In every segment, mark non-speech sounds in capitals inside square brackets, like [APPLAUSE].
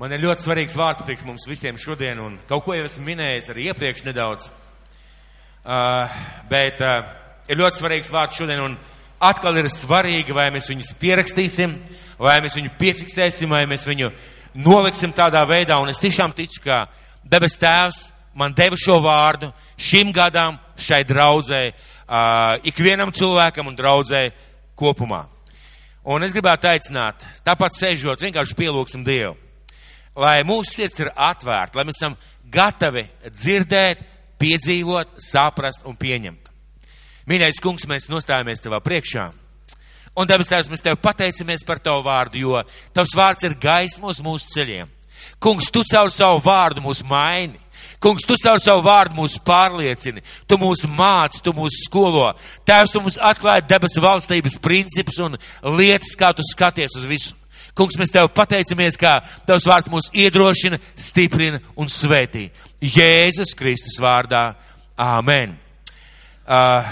Man ir ļoti svarīgs vārds priekš mums visiem šodien, un kaut ko jau esmu minējis arī iepriekš nedaudz. Uh, bet uh, ir ļoti svarīgs vārds šodien, un atkal ir svarīgi, vai mēs viņus pierakstīsim, vai mēs viņu piefiksēsim, vai mēs viņu noliksim tādā veidā, un es tiešām ticu, ka debes tēvs man deva šo vārdu šim gadam, šai draudzē, uh, ikvienam cilvēkam un draudzē kopumā. Un es gribētu aicināt, tāpat sēžot, vienkārši pielūgsim Dievu, lai mūsu sirds ir atvērta, lai mēs esam gatavi dzirdēt, piedzīvot, saprast un pieņemt. Mīļais kungs, mēs nostājamies tavā priekšā. Un, debes Tēvs, mēs tev pateicamies par tavu vārdu, jo tavs vārds ir gaisma uz mūsu ceļiem. Kungs, tu caur savu vārdu mūs maini. Kungs, tu caur savu vārdu mūs pārliecini, tu mūs māci, tu mūs skolo. Tēvs, tu mums atklāji debesu valstības principus un lietas, kā tu skaties uz visu. Kungs, mēs tev pateicamies, kā tavs vārds mūs iedrošina, stiprina un svētī. Jēzus Kristus vārdā. Āmen. Uh,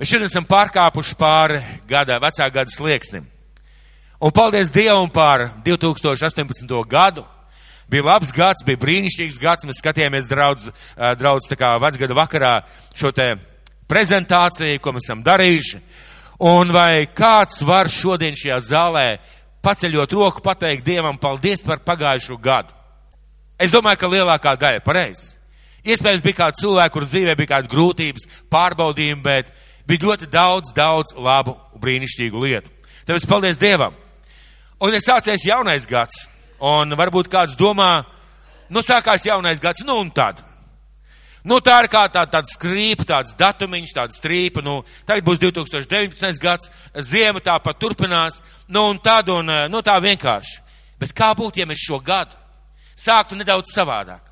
mēs šodien esam pārkāpuši pāri gada, vecā gada slieksnim. Un paldies Dievam par 2018. gadu Bija labs gads, bija brīnišķīgs gads, mēs skatījāmies draudz, draudz tā kā vecgada vakarā šo te prezentāciju, ko mēs esam darījuši. Un vai kāds var šodien šajā zālē paceļot roku pateikt Dievam paldies par pagājušo gadu? Es domāju, ka lielākā daļa pareizi. Iespējams, bija kāds cilvēks, kur dzīvē bija kādas grūtības, pārbaudījumi, bet bija ļoti daudz, daudz labu, brīnišķīgu lietu. Tāpēc paldies Dievam! Un ir sācies jaunais gads. Un varbūt kāds domā, nu sākās jaunais gads, nu un tad. Nu tā ir kā tā, tāda skrīpa, tāds datumiņš, tāda strīpa, nu tagad būs 2019. gads, ziema tāpat turpinās, nu un tad, un nu tā vienkārši. Bet kā būtu, ja mēs šo gadu sāktu nedaudz savādāk?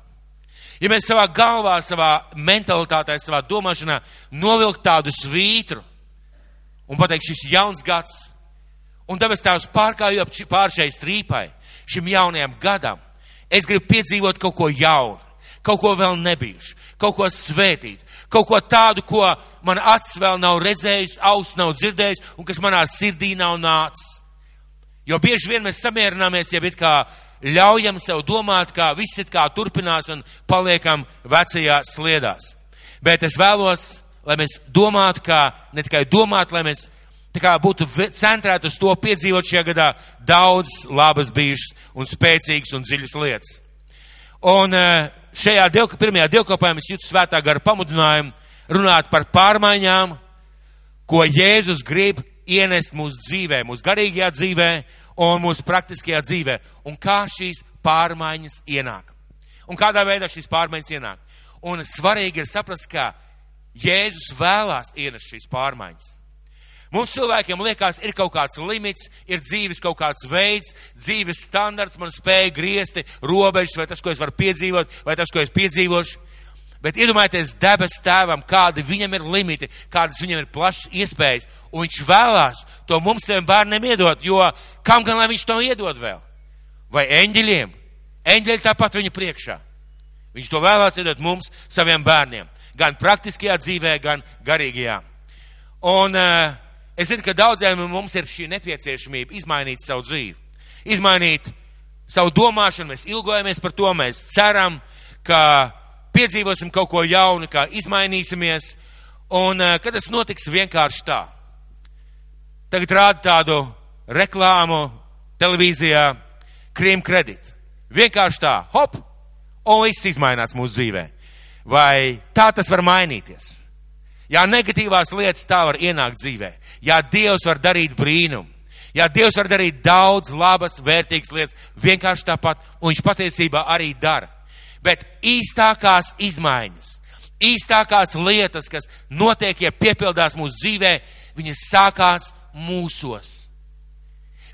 Ja mēs savā galvā, savā mentalitātē, savā domāšanā novilkt tādu svītru un pateikt, šis jauns gads, un tāpēc tās pārkājot pār šai strīpai, šim jaunajam gadam. Es gribu piedzīvot kaut ko jaunu, kaut ko vēl nebijušu, kaut ko svētīt, kaut ko tādu, ko man acis vēl nav redzējis, auss nav dzirdējis un kas manā sirdī nav nācis. Jo bieži vien mēs samierināmies, ja it kā ļaujam sev domāt, ka viss it kā turpinās un paliekam vecajā sliedās. Bet es vēlos, lai mēs domātu, kā ne tikai domātu, lai mēs tā kā būtu centrēti uz to piedzīvot šajā gadā daudz labas bijušas un spēcīgas un dziļas lietas. Un eh, šajā dievka, pirmajā dievkopājumā es jūtu svētā gara pamudinājumu runāt par pārmaiņām, ko Jēzus grib ienest mūsu dzīvē, mūsu garīgajā dzīvē un mūsu praktiskajā dzīvē, un kā šīs pārmaiņas ienāk. Un kādā veidā šīs pārmaiņas ienāk. Un svarīgi ir saprast, ka Jēzus vēlās ienest šīs pārmaiņas. Mums cilvēkiem liekas, ir kaut kāds limits, ir dzīves kaut kāds veids, dzīves standarts, man spēja griezti, robežas, vai tas, ko es varu piedzīvot, vai tas, ko es piedzīvošu. Bet iedomājieties debes tēvam, kādi viņam ir limiti, kādas viņam ir plašas iespējas, un viņš vēlās to mums saviem bērniem iedot, jo kam gan lai viņš to iedod vēl? Vai eņģeļiem? Eņģeļi tāpat viņu priekšā. Viņš to vēlās iedot mums, saviem bērniem, gan praktiskajā dzīvē, gan garīgajā. Un uh, Es zinu, ka daudziem mums ir šī nepieciešamība izmainīt savu dzīvi, izmainīt savu domāšanu, mēs ilgojamies par to, mēs ceram, ka piedzīvosim kaut ko jaunu, ka izmainīsimies, un eh, kad tas notiks vienkārši tā. Tagad rāda tādu reklāmu televīzijā, krīm kredīt. Vienkārši tā, hop, un viss izmainās mūsu dzīvē. Vai tā tas var mainīties? Jā, negatīvās lietas tā var ienākt dzīvē. Jā, Dievs var darīt brīnumu. Jā, Dievs var darīt daudz labas, vērtīgas lietas, vienkārši tāpat, un viņš patiesībā arī dara. Bet īstākās izmaiņas, īstākās lietas, kas notiek, ja piepildās mūsu dzīvē, viņas sākās mūsos.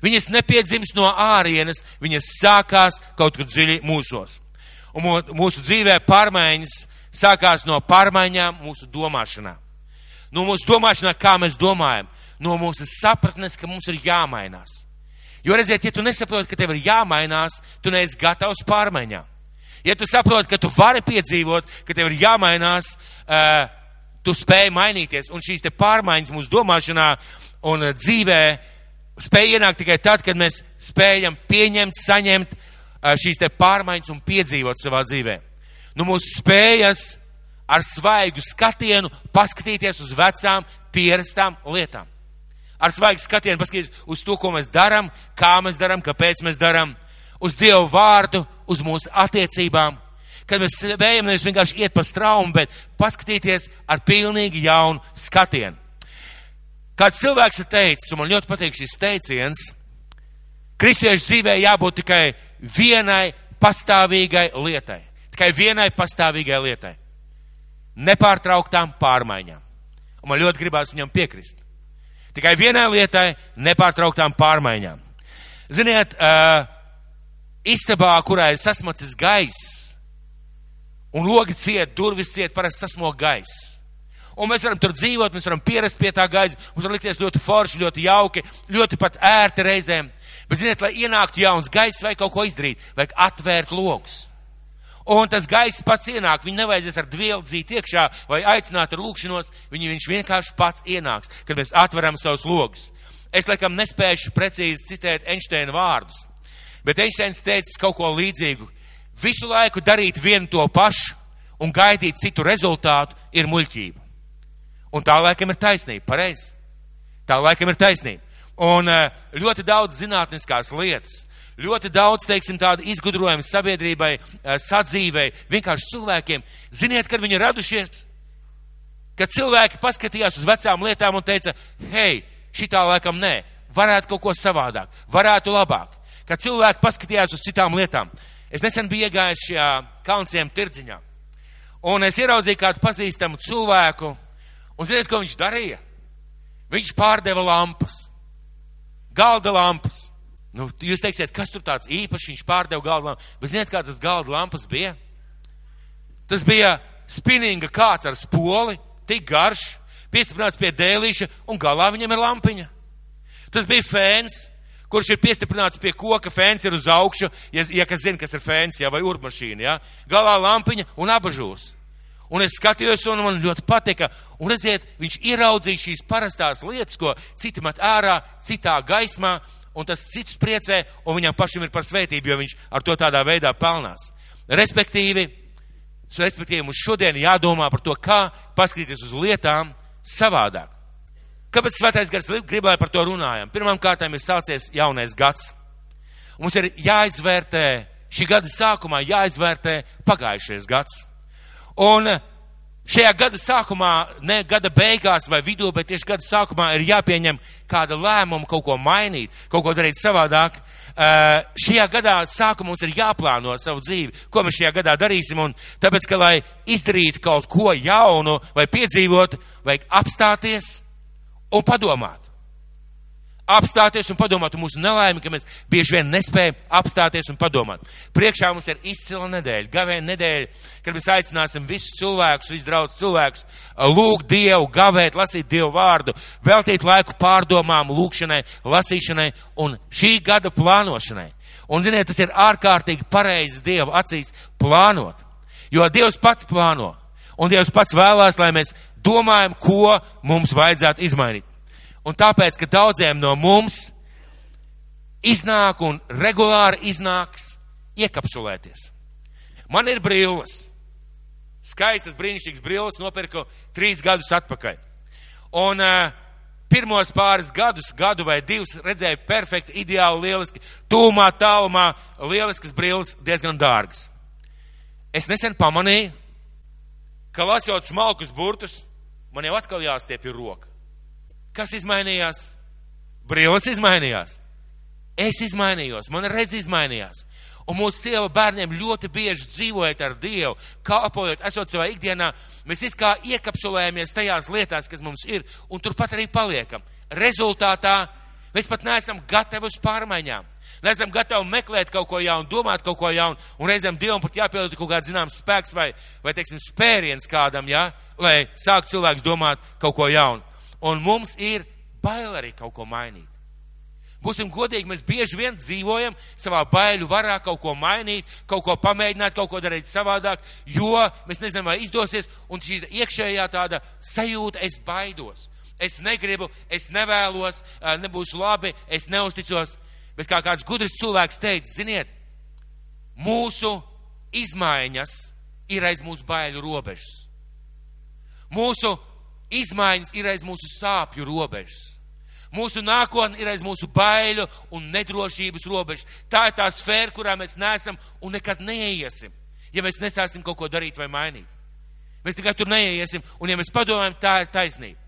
Viņas nepiedzimst no ārienes, viņas sākās kaut kur dziļi mūsos. Un mūsu dzīvē pārmaiņas sākās no pārmaiņām mūsu domāšanā. No mūsu domāšanā, kā mēs domājam, no mūsu sapratnes, ka mums ir jāmainās. Jo redziet, ja tu nesaproti, ka tev ir jāmainās, tu neesi gatavs pārmaiņām. Ja tu saproti, ka tu vari piedzīvot, ka tev ir jāmainās, uh, tu spēj mainīties. Un šīs te pārmaiņas mūsu domāšanā un dzīvē spēj ienākt tikai tad, kad mēs spējam pieņemt, saņemt šīs te pārmaiņas un piedzīvot savā dzīvē. Nu, mūsu spējas ar svaigu skatienu paskatīties uz vecām, pierastām lietām. Ar svaigu skatienu paskatīties uz to, ko mēs darām, kā mēs darām, kāpēc mēs darām, uz Dievu vārdu, uz mūsu attiecībām. Kad mēs spējam nevis vienkārši iet pa straumu, bet paskatīties ar pilnīgi jaunu skatienu. Kāds cilvēks ir teicis, un man ļoti patīk šis teiciens, kristiešu dzīvē jābūt tikai vienai pastāvīgai lietai. Tikai vienai pastāvīgai lietai. Nepārtrauktām pārmaiņām. Un man ļoti gribās viņam piekrist. Tikai vienai lietai nepārtrauktām pārmaiņām. Ziniet, uh, istabā, kurā ir sasmacis gaiss, un logi ciet, durvis ciet, parasti sasmog gaiss. Un mēs varam tur dzīvot, mēs varam pierast pie tā gaisa, mums var likties ļoti forši, ļoti jauki, ļoti pat ērti reizēm. Bet, ziniet, lai ienāktu jauns gaiss, vajag kaut ko izdarīt, vajag atvērt logus. Un tas gaiss pats ienāk, viņu nevajadzēs ar dvielu dzīt iekšā vai aicināt ar lūkšanos, viņu viņš vienkārši pats ienāks, kad mēs atveram savus logus. Es laikam nespēšu precīzi citēt Einsteina vārdus, bet Einsteins teica kaut ko līdzīgu. Visu laiku darīt vienu to pašu un gaidīt citu rezultātu ir muļķība. Un tā laikam ir taisnība, pareizi. Tā laikam ir taisnība. Un eh, ļoti daudz zinātniskās lietas, ļoti daudz, teiksim, tādu izgudrojumu sabiedrībai, eh, sadzīvei, vienkārši cilvēkiem. Ziniet, kad viņi radušies? Kad cilvēki paskatījās uz vecām lietām un teica, hei, šitā laikam nē, varētu kaut ko savādāk, varētu labāk. Kad cilvēki paskatījās uz citām lietām. Es nesen biju iegājis šajā kalnciem tirdziņā. Un es ieraudzīju kādu pazīstamu cilvēku, un ziniet, ko viņš darīja? Viņš pārdeva lampas galda lampas. Nu, jūs teiksiet, kas tur tāds īpašs, viņš pārdeva galda lampas. Bet ziniet, kāds tas galda lampas bija? Tas bija spinninga kāds ar spoli, tik garš, piestiprināts pie dēlīša, un galā viņam ir lampiņa. Tas bija fēns, kurš ir piestiprināts pie koka, fēns ir uz augšu, ja, ja kas zina, kas ir fēns, jā, vai urmašīna, jā. Galā lampiņa un abažūs. Un es skatījos, un man ļoti patika. Un redziet, viņš ieraudzīja šīs parastās lietas, ko citi met ārā, citā gaismā, un tas citus priecē, un viņam pašam ir par svētību, jo viņš ar to tādā veidā pelnās. Respektīvi, respektīvi mums šodien jādomā par to, kā paskatīties uz lietām savādāk. Kāpēc svētais gars gribēja par to runājam? Pirmām kārtām ir sācies jaunais gads. Mums ir jāizvērtē, šī gada sākumā jāizvērtē pagājušais gads. Un šajā gada sākumā, ne gada beigās vai vidū, bet tieši gada sākumā ir jāpieņem kāda lēmuma kaut ko mainīt, kaut ko darīt savādāk. Uh, šajā gadā sākumā mums ir jāplāno savu dzīvi, ko mēs šajā gadā darīsim, un tāpēc, ka lai izdarītu kaut ko jaunu vai piedzīvot, vajag apstāties un padomāt apstāties un padomāt un mūsu nelaimi, ka mēs bieži vien nespējam apstāties un padomāt. Priekšā mums ir izcila nedēļa, gavēja nedēļa, kad mēs aicināsim visus cilvēkus, visus draudz cilvēkus, lūgt Dievu, gavēt, lasīt Dievu vārdu, veltīt laiku pārdomām, lūkšanai, lasīšanai un šī gada plānošanai. Un, ziniet, tas ir ārkārtīgi pareizi Dieva acīs plānot, jo Dievs pats plāno. Un Dievs pats vēlās, lai mēs domājam, ko mums vajadzētu izmainīt. Un tāpēc, ka daudziem no mums iznāk un regulāri iznāks iekapsulēties. Man ir brilles. Skaistas, brīnišķīgas brilles nopirku trīs gadus atpakaļ. Un uh, pirmos pāris gadus, gadu vai divus, redzēju perfekti, ideāli, lieliski, tūmā, tālumā, lieliskas brilles, diezgan dārgas. Es nesen pamanīju, ka lasot smalkus burtus, man jau atkal jāstiepja roka. Kas izmainījās? Brilles izmainījās. Es izmainījos, mana redz izmainījās. Un mūsu sieva bērniem ļoti bieži dzīvojot ar Dievu, kalpojot, esot savā ikdienā, mēs it kā iekapsulējamies tajās lietās, kas mums ir, un turpat arī paliekam. Rezultātā mēs pat neesam gatavi uz pārmaiņām. Neesam gatavi meklēt kaut ko jaunu, domāt kaut ko jaunu, un reizēm Dievam pat jāpieliek kaut kāds zināms spēks vai, vai teiksim, spēriens kādam, jā, lai sāk cilvēks domāt kaut ko jaunu un mums ir bail arī kaut ko mainīt. Būsim godīgi, mēs bieži vien dzīvojam savā baiļu varā kaut ko mainīt, kaut ko pamēģināt, kaut ko darīt savādāk, jo mēs nezinām, vai izdosies, un šī iekšējā tāda sajūta, es baidos, es negribu, es nevēlos, nebūs labi, es neusticos, bet kā kāds gudrs cilvēks teica, ziniet, Mūsu izmaiņas ir aiz mūsu baiļu robežas. Mūsu izmaiņas ir aiz mūsu sāpju robežas. Mūsu nākotne ir aiz mūsu baiļu un nedrošības robežas. Tā ir tā sfēra, kurā mēs neesam un nekad neiesim, ja mēs nesāsim kaut ko darīt vai mainīt. Mēs tikai tur neiesim, un ja mēs padomājam, tā ir taisnība.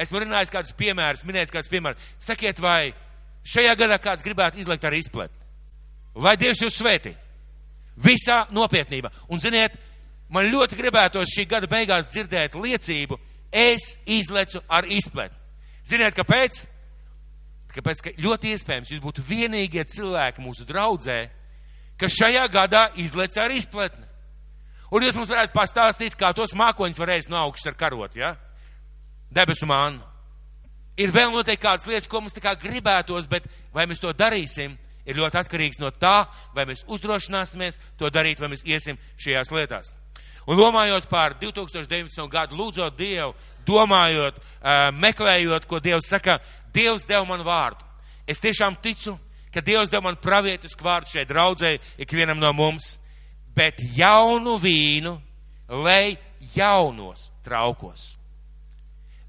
Esmu runājis kādus piemērus, minējis kādus piemērus. Sakiet, vai šajā gadā kāds gribētu izlikt ar izplet? Lai Dievs jūs svētī. Visā nopietnībā. Un ziniet, man ļoti gribētos šī gada beigās dzirdēt liecību, es izlecu ar izplet. Ziniet, kāpēc? Kāpēc, ka ļoti iespējams jūs būtu vienīgie cilvēki mūsu draudzē, kas šajā gadā izlec ar izpletni. Un jūs mums varētu pastāstīt, kā tos mākoņus varēs no augšas ar karot, ja? Debesu mānu. Ir vēl noteikti kādas lietas, ko mums tā kā gribētos, bet vai mēs to darīsim, ir ļoti atkarīgs no tā, vai mēs uzdrošināsimies to darīt, vai mēs iesim šajās lietās. Un domājot par 2019. gadu, lūdzot Dievu, domājot, meklējot, ko Dievs saka, Dievs deva man vārdu. Es tiešām ticu, ka Dievs deva man pravietisku vārdu šeit draudzēji ikvienam no mums, bet jaunu vīnu lej jaunos traukos.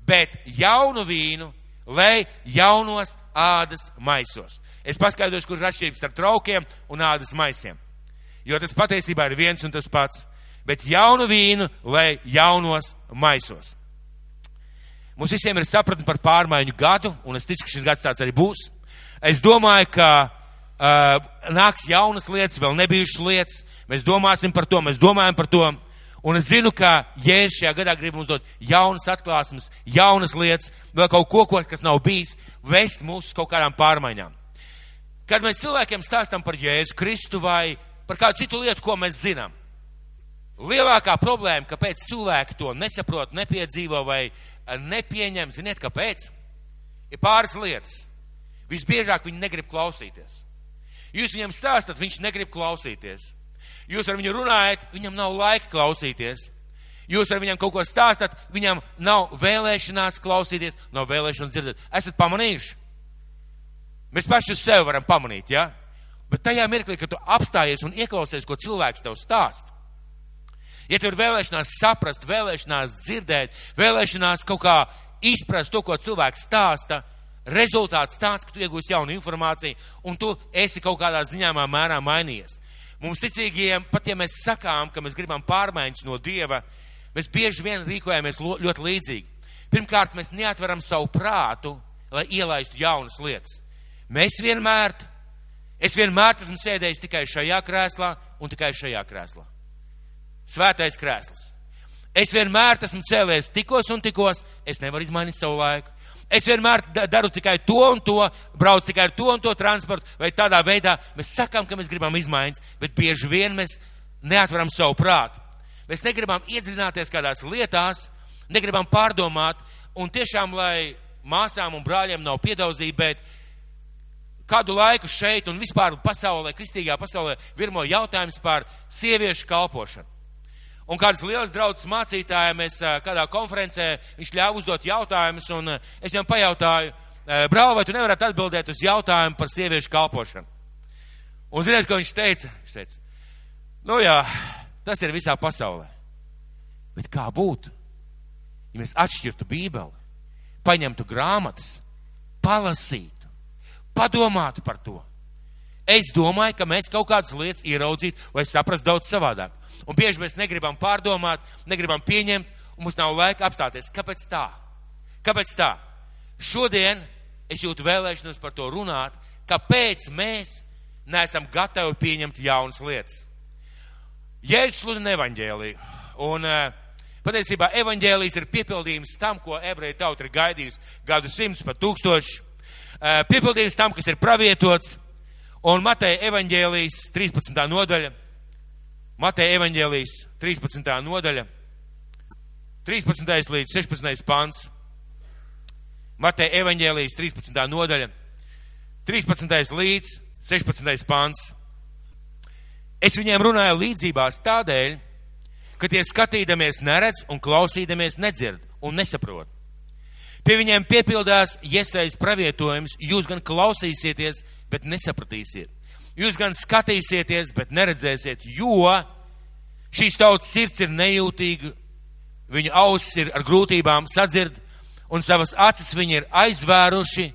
Bet jaunu vīnu lej jaunos ādas maisos. Es paskaidrošu, kurš atšķirības starp traukiem un ādas maisiem. Jo tas patiesībā ir viens un tas pats. Bet jaunu vīnu lej jaunos maisos. Mums visiem ir sapratni par pārmaiņu gadu, un es ticu, ka šis gads tāds arī būs. Es domāju, ka uh, nāks jaunas lietas, vēl nebijušas lietas. Mēs domāsim par to, mēs domājam par to. Un es zinu, ka Jēzus šajā gadā grib mums dot jaunas atklāsmes, jaunas lietas, vēl kaut ko, ko, kas nav bijis, vest mūs uz kaut kādām pārmaiņām. Kad mēs cilvēkiem stāstam par Jēzu Kristu vai par kādu citu lietu, ko mēs zinām, lielākā problēma, kāpēc cilvēki to nesaprot, nepiedzīvo vai nepieņem, ziniet, kāpēc? Ir pāris lietas. Visbiežāk viņi negrib klausīties. Jūs viņam stāstat, viņš negrib klausīties. Jūs ar viņu runājat, viņam nav laika klausīties. Jūs ar viņam kaut ko stāstat, viņam nav vēlēšanās klausīties, nav vēlēšanās dzirdēt. Esat pamanījuši? Mēs paši uz sevi varam pamanīt, ja? Bet tajā mirklī, kad tu apstājies un ieklausies, ko cilvēks tev stāst, Ja tev ir vēlēšanās saprast, vēlēšanās dzirdēt, vēlēšanās kaut kā izprast to, ko cilvēks stāsta, rezultāts tāds, ka tu iegūsi jaunu informāciju un tu esi kaut kādā ziņāmā mērā mainījies. Mums ticīgiem, pat ja mēs sakām, ka mēs gribam pārmaiņas no Dieva, mēs bieži vien rīkojamies ļoti līdzīgi. Pirmkārt, mēs neatveram savu prātu, lai ielaistu jaunas lietas. Mēs vienmēr, es vienmēr esmu sēdējis tikai šajā krēslā un tikai šajā krēslā svētais krēsls. Es vienmēr esmu cēlies tikos un tikos, es nevaru izmainīt savu laiku. Es vienmēr daru tikai to un to, braucu tikai ar to un to transportu, vai tādā veidā mēs sakām, ka mēs gribam izmaiņas, bet bieži vien mēs neatveram savu prātu. Mēs negribam iedziļināties kādās lietās, negribam pārdomāt, un tiešām, lai māsām un brāļiem nav piedauzība, bet kādu laiku šeit un vispār pasaulē, kristīgā pasaulē, virmo jautājums par sieviešu kalpošanu. Un kāds liels draugs mācītājiem, es kādā konferencē, viņš ļāva uzdot jautājumus, un es viņam pajautāju, brāl, vai tu nevarētu atbildēt uz jautājumu par sieviešu kalpošanu? Un ziniet, ko viņš teica? Viņš teica, nu jā, tas ir visā pasaulē. Bet kā būtu, ja mēs atšķirtu bībeli, paņemtu grāmatas, palasītu, padomātu par to? Es domāju, ka mēs kaut kādas lietas ieraudzītu vai saprastu daudz savādāk. Un bieži mēs negribam pārdomāt, negribam pieņemt, un mums nav laika apstāties. Kāpēc tā? Kāpēc tā? Šodien es jūtu vēlēšanos par to runāt, kāpēc mēs neesam gatavi pieņemt jaunas lietas. Jēzus sludina evaņģēliju, un uh, patiesībā evaņģēlijs ir piepildījums tam, ko ebreja tauta ir gaidījusi gadu simts pat tūkstoši. Uh, piepildījums tam, kas ir pravietots, un Mateja evaņģēlijas 13. nodaļa Mateja evaņģēlijas 13. nodaļa, 13. līdz 16. pants. Mateja evaņģēlijas 13. nodaļa, 13. līdz 16. pants. Es viņiem runāju līdzībās tādēļ, ka tie skatīdamies neredz un klausīdamies nedzird un nesaprot. Pie viņiem piepildās iesaistas pravietojums, jūs gan klausīsieties, bet nesapratīsiet. Jūs gan skatīsieties, bet neredzēsiet, jo šīs tautas sirds ir nejūtīga, viņu ausis ir ar grūtībām sadzird, un savas acis viņi ir aizvēruši,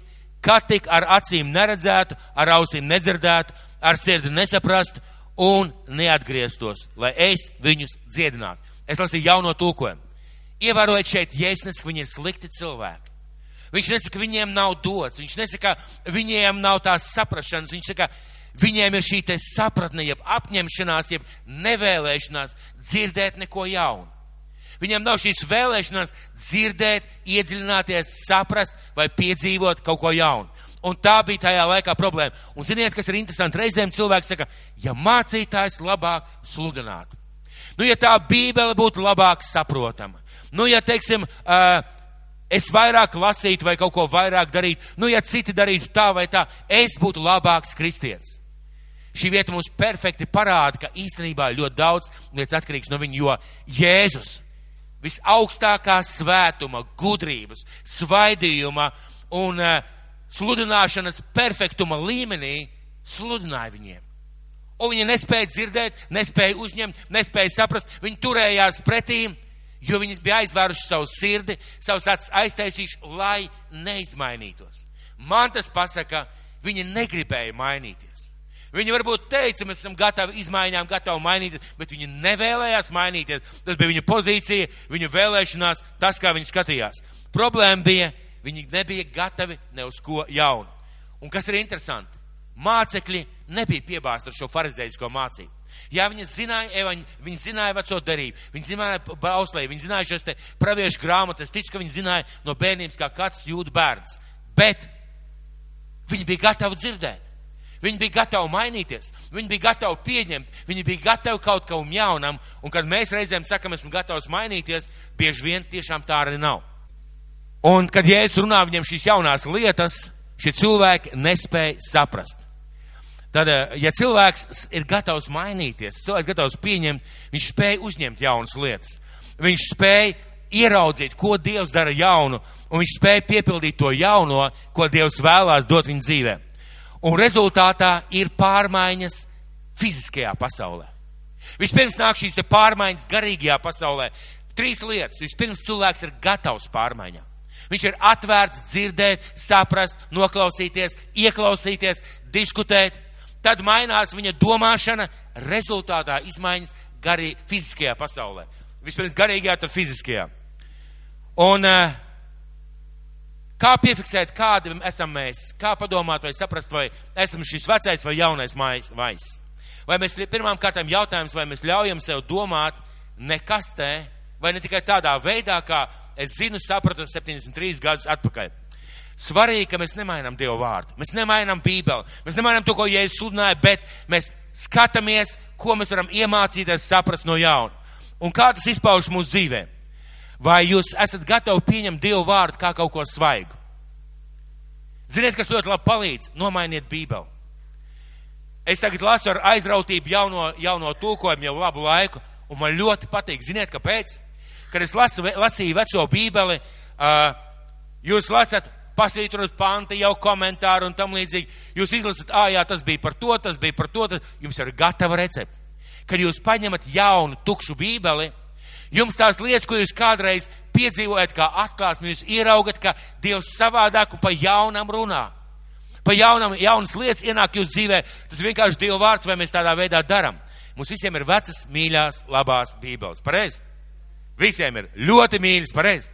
kā tik ar acīm neredzētu, ar ausīm nedzirdētu, ar sirdi nesaprastu un neatgrieztos, lai es viņus dziedinātu. Es lasīju jauno tulkojumu. Ievērojiet šeit, Jēzus nesaka, viņi ir slikti cilvēki. Viņš nesaka, viņiem nav dots, viņš nesaka, viņiem nav tās saprašanas, viņš saka, viņiem ir šī te sapratne, jeb apņemšanās, jeb nevēlēšanās dzirdēt neko jaunu. Viņam nav šīs vēlēšanās dzirdēt, iedziļināties, saprast vai piedzīvot kaut ko jaunu. Un tā bija tajā laikā problēma. Un ziniet, kas ir interesanti? Reizēm cilvēks saka, ja mācītājs labāk sludinātu. Nu, ja tā bībele būtu labāk saprotama. Nu, ja, teiksim, uh, es vairāk lasītu vai kaut ko vairāk darītu, nu, ja citi darītu tā vai tā, es būtu labāks kristietis. Šī vieta mums perfekti parāda, ka īstenībā ļoti daudz lietas atkarīgs no viņa, jo Jēzus visaugstākā svētuma, gudrības, svaidījuma un uh, sludināšanas perfektuma līmenī sludināja viņiem. Un viņi nespēja dzirdēt, nespēja uzņemt, nespēja saprast, viņi turējās pretīm, jo viņi bija aizvēruši savu sirdi, savus acis aiztaisījuši, lai neizmainītos. Man tas pasaka, viņi negribēja mainīties. Viņi varbūt teica, mēs esam gatavi izmaiņām, gatavi mainīties, bet viņi nevēlējās mainīties. Tas bija viņa pozīcija, viņa vēlēšanās, tas, kā viņi skatījās. Problēma bija, viņi nebija gatavi ne uz ko jaunu. Un kas ir interesanti? Mācekļi nebija piebāzti ar šo farizējisko mācību. Jā, viņi zināja, evaņ, viņi zināja veco darību, viņi zināja bauslēju, viņi zināja šos te praviešu grāmatas, es ticu, ka viņi zināja no bērnības, kā kāds jūt bērns. Bet viņi bija gatavi dzirdēt. Viņi bija gatavi mainīties, viņi bija gatavi pieņemt, viņi bija gatavi kaut kam jaunam, un kad mēs reizēm sakam, esam gatavi mainīties, bieži vien tiešām tā arī nav. Un, kad Jēzus runā viņiem šīs jaunās lietas, šie cilvēki nespēja saprast. Tad, eh, ja cilvēks ir gatavs mainīties, cilvēks gatavs pieņemt, viņš spēja uzņemt jaunas lietas. Viņš spēja ieraudzīt, ko Dievs dara jaunu, un viņš spēja piepildīt to jauno, ko Dievs vēlās dot viņa dzīvē. Un rezultātā ir pārmaiņas fiziskajā pasaulē. Vispirms nāk šīs pārmaiņas garīgajā pasaulē. Trīs lietas. Vispirms cilvēks ir gatavs pārmaiņām. Viņš ir atvērts dzirdēt, saprast, noklausīties, ieklausīties, diskutēt. Tad mainās viņa domāšana, rezultātā izmaiņas garī, fiziskajā pasaulē. Vispirms garīgajā, tad fiziskajā. Un uh, Kā piefiksēt, kādi esam mēs, kā padomāt vai saprast, vai esam šis vecais vai jaunais mais. Vai mēs pirmām kārtām jautājums, vai mēs ļaujam sev domāt nekastē, vai ne tikai tādā veidā, kā es zinu, sapratu 73 gadus atpakaļ. Svarīgi, ka mēs nemainām Dievu vārdu, mēs nemainām Bībeli, mēs nemainām to, ko Jēzus sludināja, bet mēs skatāmies, ko mēs varam iemācīties, saprast no jauna. Un kā tas izpaužas mūsu dzīvēm. Vai jūs esat gatavi pieņemt Dievu vārdu kā kaut ko svaigu? Ziniet, kas ļoti labi palīdz? Nomainiet Bībeli. Es tagad lasu ar aizrautību jauno, jauno tulkojumu jau labu laiku, un man ļoti patīk. Ziniet, kāpēc? Kad es lasu, lasīju veco Bībeli, uh, jūs lasat, pasvītrot panti, jau komentāru un tam līdzīgi. Jūs izlasat, ā, jā, tas bija par to, tas bija par to, tas jums ir gatava recepte. Kad jūs paņemat jaunu, tukšu Bībeli, Jums tās lietas, ko jūs kādreiz piedzīvojat, kā atklāsmi, jūs ieraugat, ka Dievs savādāk un pa jaunam runā. Pa jaunam, jaunas lietas ienāk jūsu dzīvē. Tas vienkārši Dieva vārds, vai mēs tādā veidā daram. Mums visiem ir vecas, mīļās, labās bībeles. Pareizi? Visiem ir ļoti mīļas, pareizi.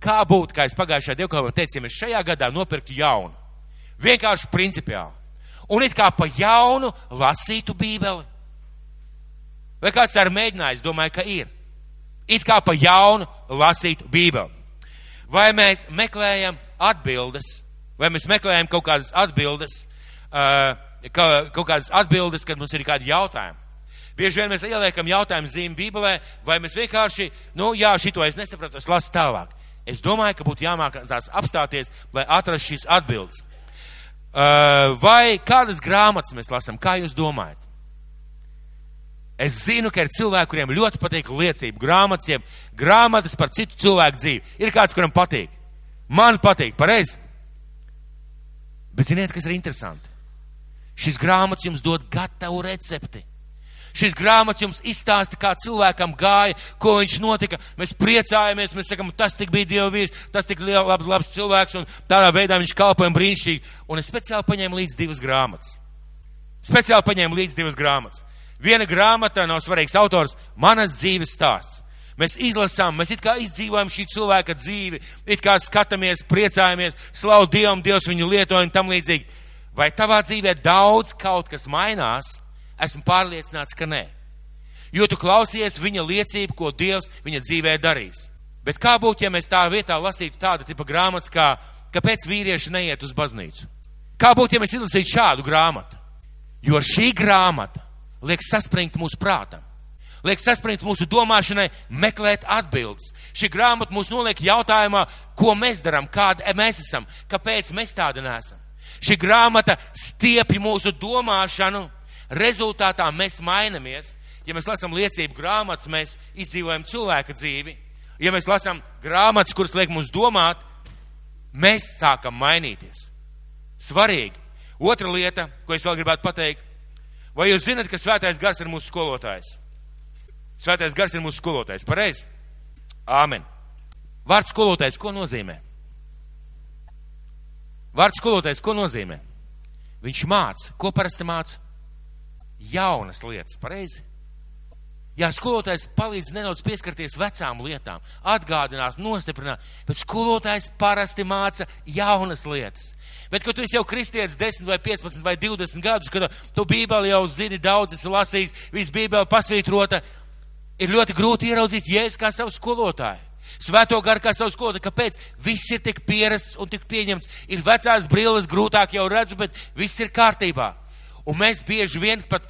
Kā būtu, kā es pagājušajā dievkalpā teicu, ja mēs šajā gadā nopirktu jaunu? Vienkārši principiāli. Un it kā pa jaunu lasītu bībeli. Vai kāds tā ir mēģinājis? Domāju, ka ir it kā pa jaunu lasītu Bībeli. Vai mēs meklējam atbildes, vai mēs meklējam kaut kādas atbildes, uh, kaut kādas atbildes, kad mums ir kādi jautājumi. Bieži vien mēs ieliekam jautājumu zīmi Bībelē, vai mēs vienkārši, nu jā, šito es nesapratu, es lasu tālāk. Es domāju, ka būtu jāmācās apstāties, lai atrastu šīs atbildes. Vai kādas grāmatas mēs lasām, kā jūs domājat? Es zinu, ka ir cilvēki, kuriem ļoti patīk liecību grāmatas, grāmatas par citu cilvēku dzīvi. Ir kāds, kuram patīk. Man patīk, pareizi. Bet ziniet, kas ir interesanti? Šis grāmatas jums dod gatavu recepti. Šis grāmatas jums izstāsta, kā cilvēkam gāja, ko viņš notika. Mēs priecājamies, mēs sakam, tas tik bija Dieva vīrs, tas tik labs, labs cilvēks, un tādā veidā viņš kalpoja brīnišķīgi. Un es speciāli paņēmu līdz divas grāmatas. Speciāli paņēmu līdz divas grāmatas. Viena grāmata nav svarīgs autors, manas dzīves stāsts. Mēs izlasām, mēs it kā izdzīvojam šī cilvēka dzīvi, it kā skatāmies, priecājamies, slavu Dievam, Dievs viņu lietoja un tam līdzīgi. Vai tavā dzīvē daudz kaut kas mainās? Esmu pārliecināts, ka nē. Jo tu klausies viņa liecību, ko Dievs viņa dzīvē darīs. Bet kā būtu, ja mēs tā vietā lasītu tādu tipa grāmatas, kā kāpēc vīrieši neiet uz baznīcu? Kā būtu, ja mēs izlasītu šādu grāmatu? Jo šī grāmata liek saspringt mūsu prātam liek saspringt mūsu domāšanai, meklēt atbildes. Šī grāmata mūs noliek jautājumā, ko mēs darām, kāda mēs esam, kāpēc mēs tādi nesam. Šī grāmata stiepja mūsu domāšanu, rezultātā mēs mainamies. Ja mēs lasām liecību grāmatas, mēs izdzīvojam cilvēka dzīvi. Ja mēs lasām grāmatas, kuras liek mums domāt, mēs sākam mainīties. Svarīgi. Otra lieta, ko es vēl gribētu pateikt, vai jūs zinat, ka svētais gars ir mūsu skolotājs? Svētais gars ir mūsu skolotājs. Pareizi? Āmen. Vārds skolotājs, ko nozīmē? Vārds skolotājs, ko nozīmē? Viņš māca. Ko parasti māca? Jaunas lietas. Pareizi? Jā, skolotājs palīdz nedaudz pieskarties vecām lietām, atgādināt, nostiprināt, bet skolotājs parasti māca jaunas lietas. Bet, kad tu esi jau kristietis 10 vai 15 vai 20 gadus, kad tu bībeli jau zini, daudz esi lasījis, viss bībeli pasvītrota, ir ļoti grūti ieraudzīt jēdzu kā savu skolotāju. Svēto garu kā savu skolotāju. Kāpēc? Viss ir tik pierasts un tik pieņemts. Ir vecās brilles, grūtāk jau redzu, bet viss ir kārtībā. Un mēs bieži vien pat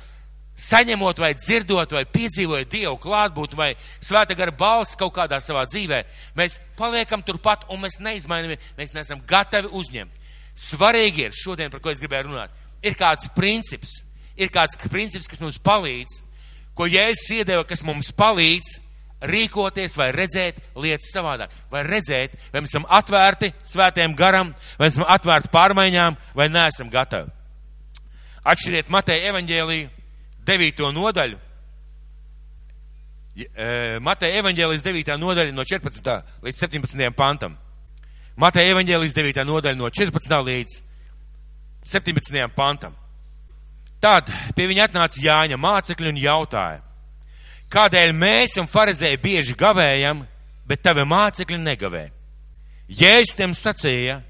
saņemot vai dzirdot vai piedzīvojot Dievu klātbūt vai svēta gara balss kaut kādā savā dzīvē, mēs paliekam turpat un mēs neizmainamies, mēs neesam gatavi uzņemt. Svarīgi ir šodien, par ko es gribēju runāt, ir kāds princips, ir kāds princips, kas mums palīdz ko Jēzus iedeva, kas mums palīdz rīkoties vai redzēt lietas savādāk, vai redzēt, vai mēs esam atvērti svētiem garam, vai esam atvērti pārmaiņām, vai neesam gatavi. Atšķiriet Mateja evaņģēliju 9. nodaļu. E, Mateja evaņģēlijas 9. nodaļa no 14. līdz 17. pantam. Mateja evaņģēlijas 9. nodaļa no 14. līdz 17. pantam. Tad pie viņa atnāca Jāņa mācekļi un jautāja, kādēļ mēs un farizēji bieži gavējam, bet tavi mācekļi negavē? Jēzus tiem sacīja,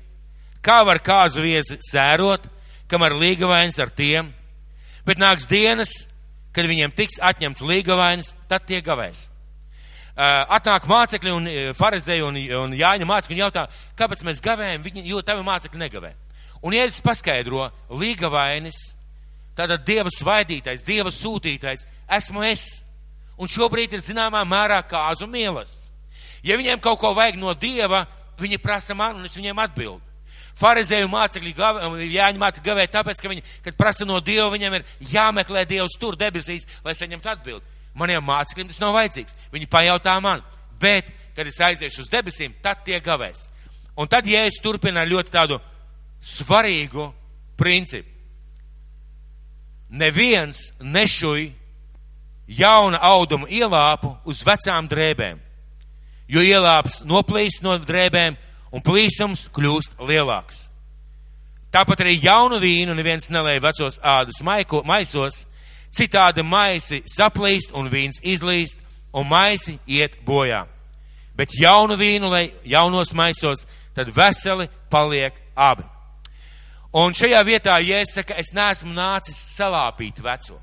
kā var kāzu viesi sērot, kamēr līgavains ar tiem, bet nāks dienas, kad viņiem tiks atņemts līgavains, tad tie gavēs. Atnāk mācekļi un farizēji un, un Jāņa mācekļi un jautā, kāpēc mēs gavējam, viņi, jo tavi mācekļi negavē. Un Jēzus paskaidro, līgavainis Tātad Dieva svaidītais, Dieva sūtītais esmu es. Un šobrīd ir zināmā mērā kāzu mīlestības. Ja viņiem kaut ko vajag no Dieva, viņi prasa man un es viņiem atbildu. Pharizēju mācekļi, Jāņa mācekļi gavēja tāpēc, ka viņi, kad prasa no Dieva, viņiem ir jāmeklē Dievs tur debesīs, lai saņemtu atbildi. Maniem mācekļiem tas nav vajadzīgs. Viņi pajautā man, bet, kad es aiziešu uz debesīm, tad tie gavēs. Un tad, ja es turpinu ļoti tādu svarīgu principu, neviens nešuj jauna auduma ielāpu uz vecām drēbēm, jo ielāps noplīst no drēbēm un plīsums kļūst lielāks. Tāpat arī jaunu vīnu neviens nelēja vecos ādas maiko, maisos, citādi maisi saplīst un vīns izlīst un maisi iet bojā. Bet jaunu vīnu, lai jaunos maisos, tad veseli paliek abi. Un šajā vietā Jēzus saka, es neesmu nācis salāpīt veco.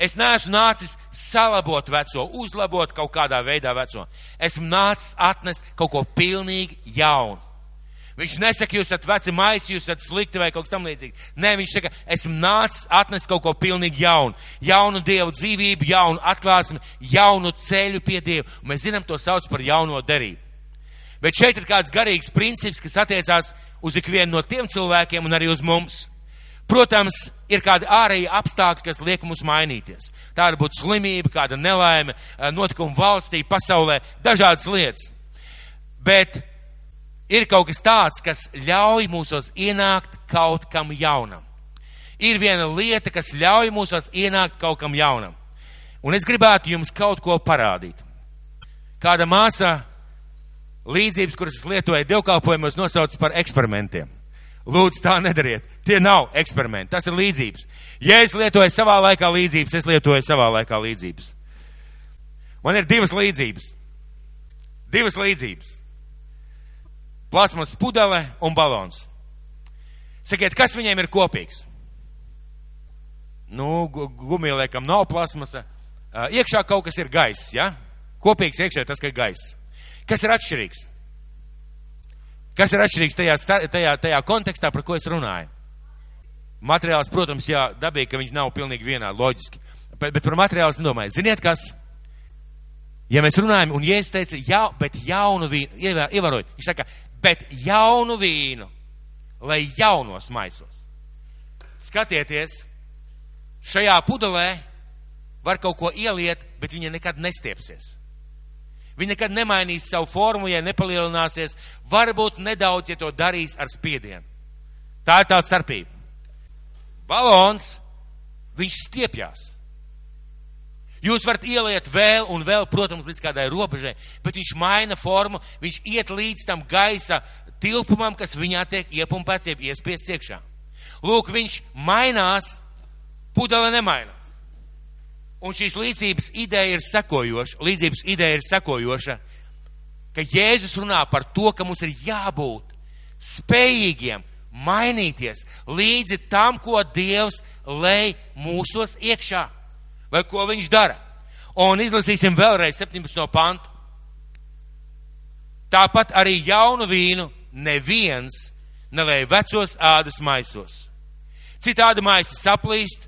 Es neesmu nācis salabot veco, uzlabot kaut kādā veidā veco. Esmu nācis atnest kaut ko pilnīgi jaunu. Viņš nesaka, jūs esat veci maisi, jūs esat slikti vai kaut kas tam līdzīgi. Nē, viņš saka, esmu nācis atnest kaut ko pilnīgi jaunu. Jaunu Dievu dzīvību, jaunu atklāsmi, jaunu ceļu pie Dieva. Mēs zinām, to sauc par jauno derību. Bet šeit ir kāds garīgs princips, kas attiecās uz ikvienu no tiem cilvēkiem un arī uz mums. Protams, ir kādi ārēji apstākļi, kas liek mums mainīties. Tā var būt slimība, kāda nelaime, eh, notikuma valstī, pasaulē, dažādas lietas. Bet ir kaut kas tāds, kas ļauj mūsos ienākt kaut kam jaunam. ir viena lieta, kas ļauj mūsos ienākt kaut kam jaunam. Un es gribētu jums kaut ko parādīt. Kāda māsa līdzības, kuras es lietoju dievkalpojumos, nosauc par eksperimentiem. Lūdzu, tā nedariet. Tie nav eksperimenti, tas ir līdzības. Ja es lietoju savā laikā līdzības, es lietoju savā laikā līdzības. Man ir divas līdzības. Divas līdzības. Plasmas pudele un balons. Sakiet, kas viņiem ir kopīgs? Nu, gumija liekam nav plasmasa. Iekšā kaut kas ir gaiss, ja? Kopīgs iekšā tas, ka ir gaiss. Kas ir atšķirīgs? Kas ir atšķirīgs tajā, tajā, tajā kontekstā, par ko es runāju? Materiāls, protams, jā, dabīgi, ka viņš nav pilnīgi vienāds, loģiski. Bet, bet par materiālu es nedomāju. Ziniet, kas? Ja mēs runājam, un Jēzus teica, jā, bet jaunu vīnu, ievērojot, viņš saka, bet jaunu vīnu, lai jaunos maisos. Skatieties, šajā pudelē var kaut ko ieliet, bet viņa nekad nestiepsies. Viņa nekad nemainīs savu formu, ja nepalielināsies. Varbūt nedaudz, ja to darīs ar spiedienu. Tā ir tā starpība. Balons, viņš stiepjas. Jūs varat ieliet vēl un vēl, protams, līdz kādai robežai, bet viņš maina formu, viņš iet līdz tam gaisa tilpumam, kas viņā tiek iepumpēts, jeb iespiests iekšā. Lūk, viņš mainās, pudele nemainās. Un šīs līdzības ideja ir sekojoša, līdzības ideja ir sekojoša, ka Jēzus runā par to, ka mums ir jābūt spējīgiem mainīties līdzi tam, ko Dievs lej mūsos iekšā, vai ko viņš dara. Un izlasīsim vēlreiz 17. pantu. Tāpat arī jaunu vīnu neviens nelēja vecos ādas maisos. Citādi maisi saplīst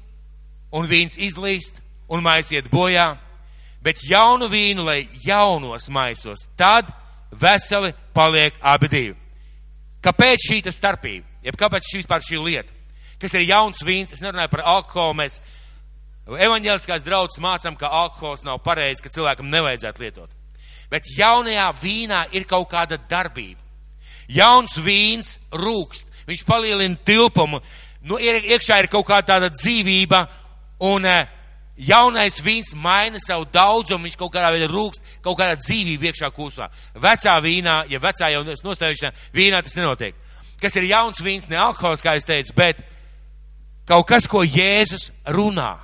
un vīns izlīst un maisiet bojā, bet jaunu vīnu, lai jaunos maisos, tad veseli paliek abi divi. Kāpēc šī starpība? Jeb kāpēc šī vispār šī lieta? Kas ir jauns vīns? Es nerunāju par alkoholu. Mēs evaņģēliskās draudzes mācām, ka alkohols nav pareizi, ka cilvēkam nevajadzētu lietot. Bet jaunajā vīnā ir kaut kāda darbība. Jauns vīns rūkst, viņš palielina tilpumu, nu, iekšā ir kaut kāda dzīvība, un jaunais vīns maina savu daudzumu, viņš kaut kādā veidā rūkst, kaut kādā dzīvība iekšā kūsā. Vecā vīnā, ja vecā jau nostājušanā vīnā tas nenotiek. Kas ir jauns vīns, ne alkohols, kā es teicu, bet kaut kas, ko Jēzus runā.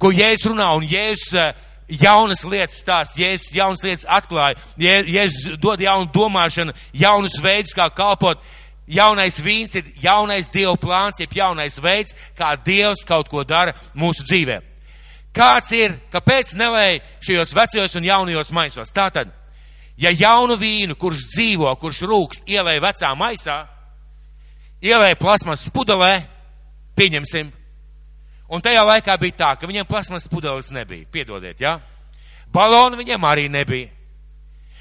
Ko Jēzus runā, un Jēzus eh, jaunas lietas stāst, Jēzus jaunas lietas atklāja, Jēzus dod jaunu domāšanu, jaunus veidus, kā kalpot Jaunais vīns ir jaunais Dieva plāns, jeb jaunais veids, kā Dievs kaut ko dara mūsu dzīvē. Kāds ir, kāpēc nelēja šajos vecajos un jaunajos maisos? Tātad, ja jaunu vīnu, kurš dzīvo, kurš rūkst, ielēja vecā maisā, ielēja plasmas pudelē, pieņemsim, un tajā laikā bija tā, ka viņiem plasmas pudeles nebija, piedodiet, jā? Ja? Balonu viņiem arī nebija.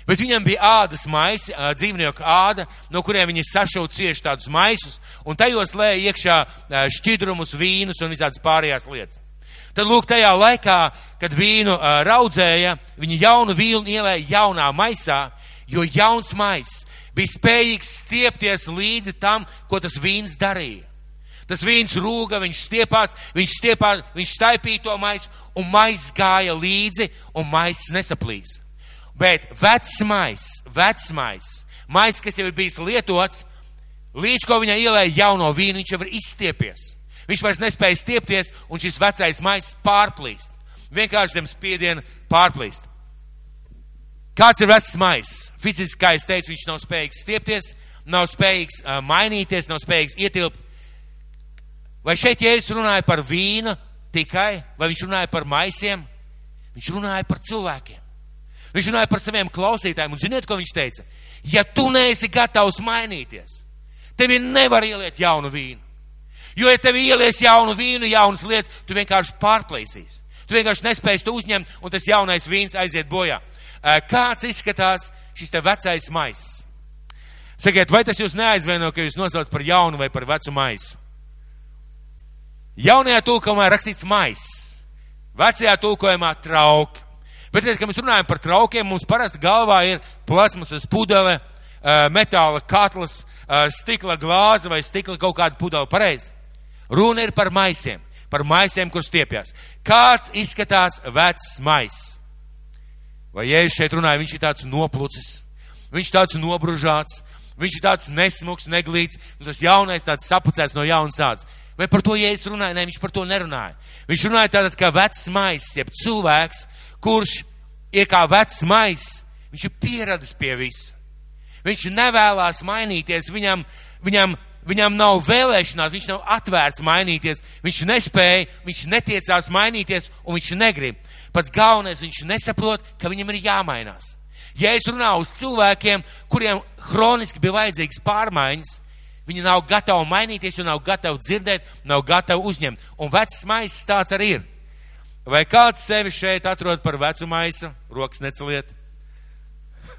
Bet viņam bija ādas maisi, dzīvnieku āda, no kuriem viņi sašauca cieši tādus maisus, un tajos lēja iekšā šķidrumus, vīnus un visādas pārējās lietas. Tad lūk, tajā laikā, kad vīnu raudzēja, viņi jaunu vīnu ielēja jaunā maisā, jo jauns maiss bija spējīgs stiepties līdzi tam, ko tas vīns darīja. Tas vīns rūga, viņš stiepās, viņš stiepās, viņš staipīja to maisu, un maiss gāja līdzi, un maiss nesaplīs. Bet vecmais, vecmais, mais, kas jau ir bijis lietots, līdz ko viņai ielēja jauno vīnu, viņš jau ir izstiepies. Viņš vairs nespēja stiepties, un šis vecais mais pārplīst. Vienkārši zem spiediena pārplīst. Kāds ir vecs mais? Fiziski, kā es teicu, viņš nav spējīgs stiepties, nav spējīgs uh, mainīties, nav spējīgs ietilpt. Vai šeit Jēzus runāja par vīnu tikai, vai viņš runāja par maisiem? Viņš runāja par cilvēkiem. Viņš runāja par saviem klausītājiem, un ziniet, ko viņš teica? Ja tu neesi gatavs mainīties, tevi nevar ieliet jaunu vīnu. Jo, ja tev ielies jaunu vīnu, jaunas lietas, tu vienkārši pārplīsīsi. Tu vienkārši nespēsi to uzņemt, un tas jaunais vīns aiziet bojā. Kāds izskatās šis te vecais maiss? Sakiet, vai tas jūs neaizvieno, ka jūs nosaucat par jaunu vai par vecu maisu? Jaunajā tulkojumā rakstīts maiss, vecajā tulkojumā trauki. Bet, kad mēs runājam par traukiem, mums parasti galvā ir plasmasas pudele, metāla katls, stikla glāze vai stikla kaut kāda pudele. Pareizi. Runa ir par maisiem, par maisiem, kur stiepjas. Kāds izskatās vecs mais? Vai Jēzus šeit runāja, viņš ir tāds noplucis, viņš ir tāds nobružāts, viņš ir tāds nesmuks, neglīts, nu tas jaunais tāds sapucēts no jaunas sāds. Vai par to Jēzus runāja? Nē, viņš par to nerunāja. Viņš runāja tātad, kā vecs mais, jeb cilvēks, kurš ir kā vecs mais, viņš ir pieradis pie visa. Viņš nevēlas mainīties, viņam, viņam, viņam nav vēlēšanās, viņš nav atvērts mainīties, viņš nespēja, viņš netiecās mainīties un viņš negrib. Pats galvenais, viņš nesaprot, ka viņam ir jāmainās. Ja es runāju uz cilvēkiem, kuriem hroniski bija vajadzīgas pārmaiņas, viņi nav gatavi mainīties un nav gatavi dzirdēt, nav gatavi uzņemt. Un vecs maisa tāds arī ir. Vai kāds sevi šeit atrod par vecu maisa? Rokas neceliet.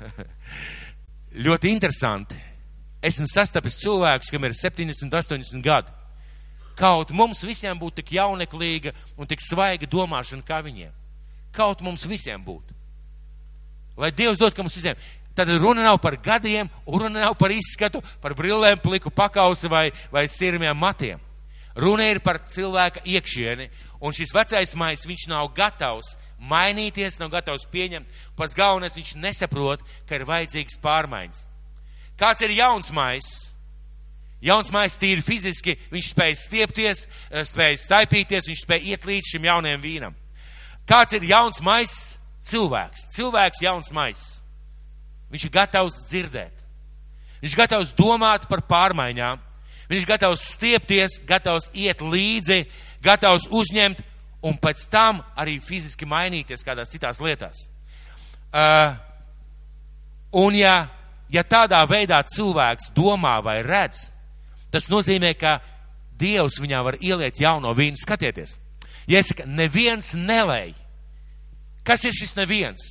[LAUGHS] Ļoti interesanti. Esmu sastapis cilvēkus, kam ir 70, 80 gadi. Kaut mums visiem būtu tik jauneklīga un tik svaiga domāšana kā viņiem kaut mums visiem būtu. Lai Dievs dod, ka mums visiem. Tad runa nav par gadiem, runa nav par izskatu, par brillēm, pliku pakausi vai, vai sirmiem matiem. Runa ir par cilvēka iekšieni, un šis vecais mais, viņš nav gatavs mainīties, nav gatavs pieņemt. Pats galvenais, viņš nesaprot, ka ir vajadzīgs pārmaiņas. Kāds ir jauns mais? Jauns mais tīri fiziski, viņš spēj stiepties, spēj staipīties, viņš spēj iet līdz šim jaunajam vīnam. Kāds ir jauns maiss? Cilvēks. Cilvēks jauns maiss. Viņš ir gatavs dzirdēt. Viņš ir gatavs domāt par pārmaiņām. Viņš ir gatavs stiepties, gatavs iet līdzi, gatavs uzņemt un pēc tam arī fiziski mainīties kādās citās lietās. Uh, un ja, ja tādā veidā cilvēks domā vai redz, tas nozīmē, ka Dievs viņā var ieliet jauno vīnu. Skatieties! Ja es saku, neviens nelēj, kas ir šis neviens?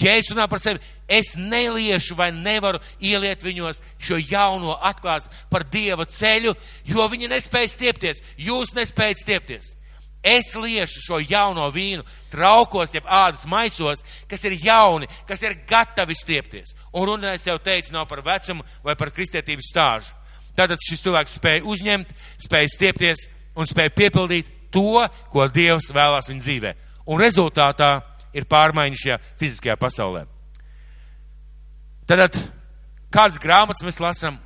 Ja es runāju par sevi, es neliešu vai nevaru ieliet viņos šo jauno atklāsmu par Dieva ceļu, jo viņi nespēja stiepties, jūs nespējat stiepties. Es liešu šo jauno vīnu traukos, jeb ādas maisos, kas ir jauni, kas ir gatavi stiepties. Un runā es jau teicu, nav par vecumu vai par kristietības stāžu. Tātad šis cilvēks spēja uzņemt, spēja stiepties un spēja piepildīt to, ko Dievs vēlās viņa dzīvē. Un rezultātā ir pārmaiņas šajā fiziskajā pasaulē. Tad kādas grāmatas mēs lasām,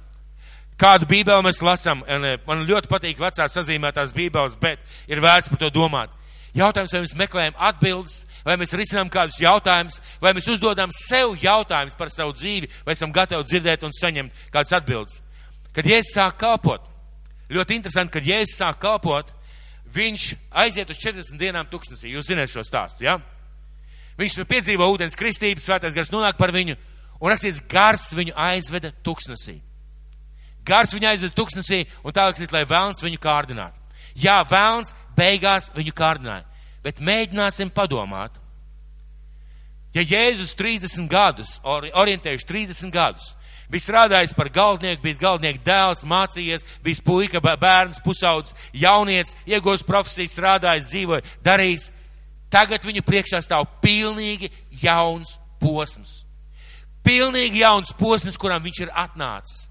kādu bībeli mēs lasām. Eh, man ļoti patīk vecās sazīmētās bībeles, bet ir vērts par to domāt. Jautājums, vai mēs meklējam atbildes, vai mēs risinām kādus jautājumus, vai mēs uzdodam sev jautājumus par savu dzīvi, vai esam gatavi dzirdēt un saņemt kādas atbildes. Kad Jēzus sāk kalpot, ļoti interesanti, kad Jēzus sāk kalpot, viņš aiziet uz 40 dienām tuksnesī. Jūs zināt šo stāstu, jā? Ja? Viņš piedzīvo ūdens kristības, svētais gars nonāk par viņu, un rakstīts, gars viņu aizveda tuksnesī. Gars viņu aizveda tuksnesī, un tālāk rakstīts, lai vēlns viņu kārdinātu. Jā, vēlns beigās viņu kārdināja, bet mēģināsim padomāt. Ja Jēzus 30 gadus, orientējuši 30 gadus, bija strādājis par galdnieku, bijis galdnieku dēls, mācījies, bijis puika, bērns, pusaudzis, jaunietis, iegūst profesiju, strādājis, dzīvoja, darījis. Tagad viņu priekšā stāv pilnīgi jauns posms. Pilnīgi jauns posms, kuram viņš ir atnācis.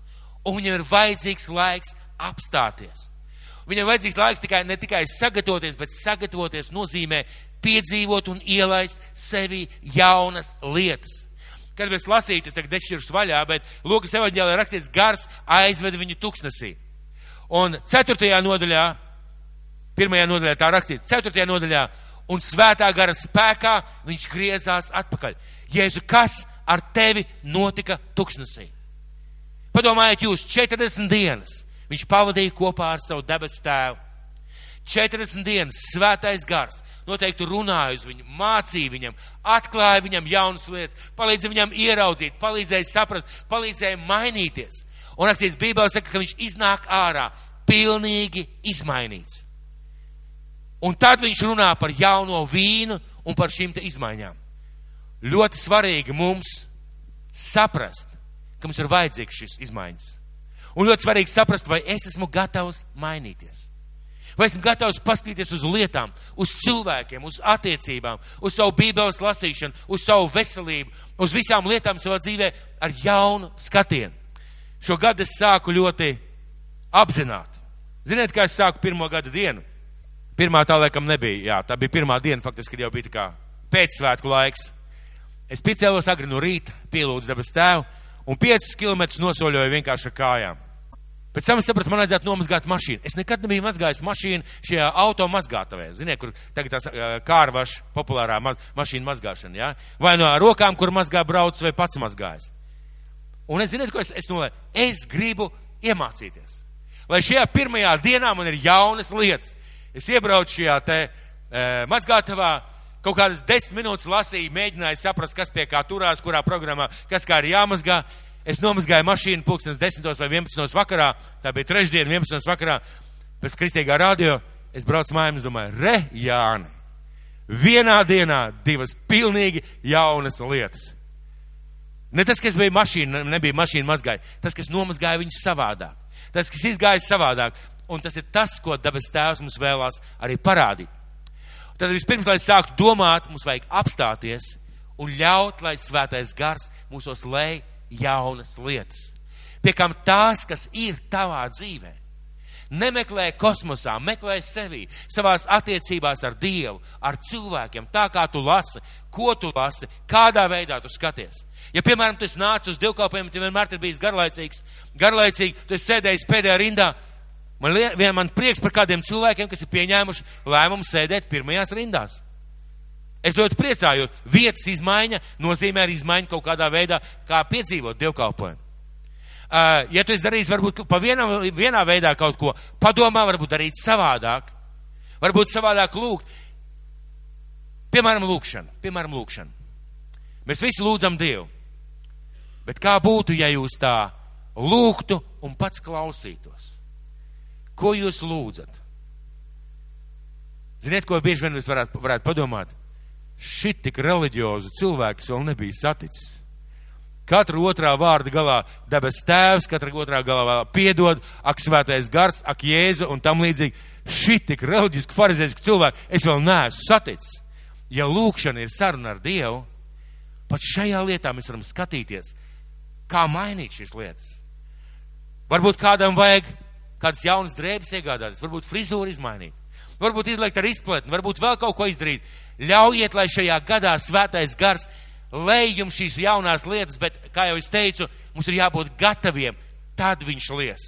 Un viņam ir vajadzīgs laiks apstāties. Viņam vajadzīgs laiks tikai, ne tikai sagatavoties, bet sagatavoties nozīmē piedzīvot un ielaist sevi jaunas lietas. Kad mēs lasītu, es tagad dešķirus vaļā, bet Lūkas evaņģēlē rakstīts, gars aizveda viņu tuksnesī. Un ceturtajā nodaļā, pirmajā nodaļā tā rakstīts, ceturtajā nodaļā, un svētā gara spēkā viņš griezās atpakaļ. Jēzu, kas ar tevi notika tuksnesī? Padomājiet jūs, 40 dienas viņš pavadīja kopā ar savu debesu tēvu. 40 dienas svētais gars noteikti runāja uz viņu, mācīja viņam, atklāja viņam jaunas lietas, palīdzēja viņam ieraudzīt, palīdzēja saprast, palīdzēja mainīties. Un rakstīts Bībelē saka, ka viņš iznāk ārā pilnīgi izmainīts. Un tad viņš runā par jauno vīnu un par šīm izmaiņām. Ļoti svarīgi mums saprast, ka mums ir vajadzīgs šis izmaiņas. Un ļoti svarīgi saprast, vai es esmu gatavs mainīties. Vai esmu gatavs paskatīties uz lietām, uz cilvēkiem, uz attiecībām, uz savu bībeles lasīšanu, uz savu veselību, uz visām lietām savā dzīvē ar jaunu skatienu. Šo gadu es sāku ļoti apzināti. Ziniet, kā es sāku pirmo gada dienu? Pirmā tā laikam nebija, jā, tā bija pirmā diena, faktiski jau bija tā kā pēcsvētku laiks. Es piecēlos agri no rīta, pielūdzu debes tēvu un 5 km nosoļoju vienkārši ar kājām. Pēc tam es sapratu, man vajadzētu nomazgāt mašīnu. Es nekad nebiju mazgājis mašīnu šajā auto mazgātavē. Ziniet, kur tagad tās kārvaša populārā ma mašīna mazgāšana, jā? Ja? Vai no rokām, kur mazgā brauc, vai pats mazgājas. Un es ziniet, ko es, es nolēju? Es gribu iemācīties. Lai šajā pirmajā dienā man ir jaunas lietas. Es iebraucu šajā te uh, mazgātavā, kaut kādas desmit minūtes lasīju, mēģināju saprast, kas pie kā turās, kurā programmā, kas kā ir jāmazgā. Es nomazgāju mašīnu pulkstens 10 vai 11 vakarā, tā bija trešdiena, 11 vakarā, pēc kristīgā radio. Es braucu mājās, domāju, re, Jāni, vienā dienā divas pilnīgi jaunas lietas. Ne tas, kas bija mašīna, nebija mašīna mazgāja, tas, kas nomazgāja viņus savādāk. Tas, kas izgāja savādāk. Un tas ir tas, ko dabas tēvs mums vēlās arī parādīt. Tad vispirms, lai sāktu domāt, mums vajag apstāties un ļaut, lai svētais gars mūsos lej jaunas lietas. Pie kam tās, kas ir tavā dzīvē. Nemeklē kosmosā, meklē sevi, savās attiecībās ar Dievu, ar cilvēkiem, tā kā tu lasi, ko tu lasi, kādā veidā tu skaties. Ja, piemēram, tu nāc uz divkalpojumu, tu vienmēr ir bijis garlaicīgs, garlaicīgi, tu sēdējis pēdējā rindā. Man, vien man prieks par kādiem cilvēkiem, kas ir pieņēmuši lēmumu sēdēt pirmajās rindās. Es ļoti priecājos. Vietas izmaiņa nozīmē arī izmaiņu kaut kādā veidā, kā piedzīvot dievkalpojumu. Uh, ja tu esi darījis varbūt pa vienā, vienā veidā kaut ko, padomā, varbūt darīt savādāk, varbūt savādāk lūgt. Piemēram, lūkšana. Piemēram, lūkšana. Mēs visi lūdzam Dievu. Bet kā būtu, ja jūs tā lūgtu un pats klausītos? Ko jūs lūdzat? Ziniet, ko bieži vien jūs varētu, varētu padomāt? šit tik reliģiozu cilvēku vēl nebiju saticis. Katra otrā vārda galā debes tēvs, katra otrā galā piedod, ak svētais gars, ak jēzu un tam līdzīgi. Šit tik reliģisku farizēsku cilvēku es vēl neesmu saticis. Ja lūkšana ir saruna ar Dievu, pat šajā lietā mēs varam skatīties, kā mainīt šīs lietas. Varbūt kādam vajag kādas jaunas drēbes iegādāties, varbūt frizūru izmainīt, varbūt izliekt ar izpletni, varbūt vēl kaut ko izdarīt Ļaujiet, lai šajā gadā svētais gars lej jums šīs jaunās lietas, bet, kā jau es teicu, mums ir jābūt gataviem, tad viņš lies.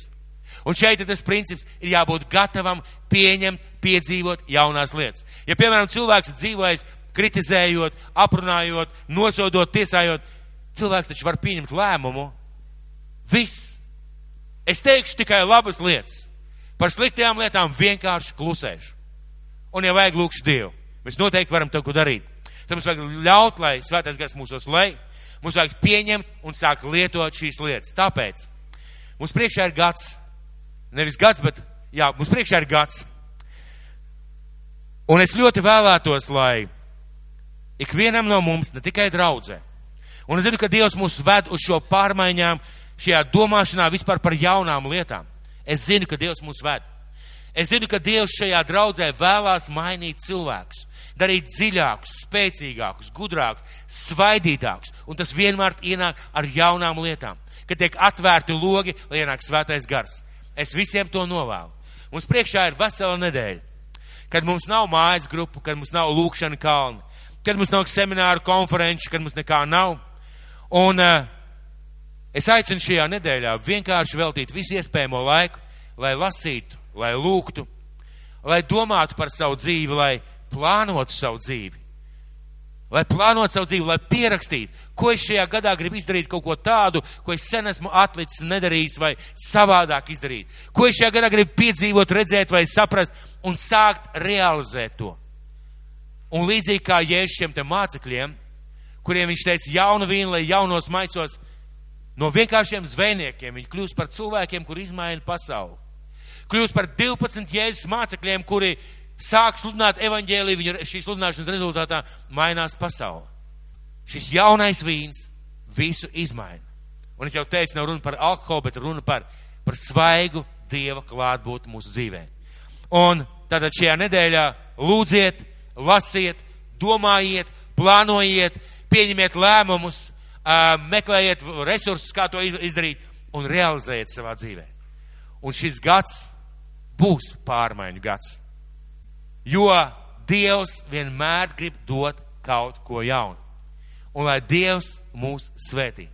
Un šeit ir tas princips, ir jābūt gatavam pieņemt, piedzīvot jaunās lietas. Ja, piemēram, cilvēks dzīvojas kritizējot, aprunājot, nosodot, tiesājot, cilvēks taču var pieņemt lēmumu. Viss. Es teikšu tikai labas lietas. Par sliktajām lietām vienkārši klusēšu. Un, ja vajag, lūkšu Dievu. Mēs noteikti varam to darīt. Tad mums vajag ļaut, lai svētais gars mūsos lej, mums vajag pieņemt un sākt lietot šīs lietas. Tāpēc mums priekšā ir gads, nevis gads, bet jā, mums priekšā ir gads. Un es ļoti vēlētos, lai ikvienam no mums, ne tikai draudzē, un es zinu, ka Dievs mūs ved uz šo pārmaiņām, šajā domāšanā vispār par jaunām lietām. Es zinu, ka Dievs mūs ved. Es zinu, ka Dievs šajā draudzē vēlās mainīt cilvēkus darīt dziļākus, spēcīgākus, gudrākus, svaidītākus, un tas vienmēr ienāk ar jaunām lietām, kad tiek atvērti logi, lai ienāk svētais gars. Es visiem to novēlu. Mums priekšā ir vesela nedēļa, kad mums nav mājas grupu, kad mums nav lūkšana kalni, kad mums nav semināru konferenču, kad mums nekā nav. Un uh, es aicinu šajā nedēļā vienkārši veltīt visu iespējamo laiku, lai lasītu, lai lūgtu, lai domātu par savu dzīvi, lai plānot savu dzīvi. Lai plānot savu dzīvi, lai pierakstītu, ko es šajā gadā gribu izdarīt, kaut ko tādu, ko es sen esmu atlicis, nedarījis vai savādāk izdarīt. Ko es šajā gadā gribu piedzīvot, redzēt vai saprast un sākt realizēt to. Un līdzīgi kā Jēzus šiem te mācekļiem, kuriem viņš teica jaunu vīnu, lai jaunos maisos, no vienkāršiem zvejniekiem viņi kļūst par cilvēkiem, kur izmaina pasauli. Kļūst par 12 Jēzus mācekļiem, kuri sāk sludināt evaņģēliju, viņa šīs sludināšanas rezultātā mainās pasaule. Šis jaunais vīns visu izmaina. Un es jau teicu, nav runa par alkoholu, bet runa par, par svaigu Dieva klātbūtni mūsu dzīvē. Un tātad šajā nedēļā lūdziet, lasiet, domājiet, plānojiet, pieņemiet lēmumus, meklējiet resursus, kā to izdarīt un realizējiet savā dzīvē. Un šis gads būs pārmaiņu gads. Jo Dievs vienmēr grib dot kaut ko jaunu. Un lai Dievs mūs svētī.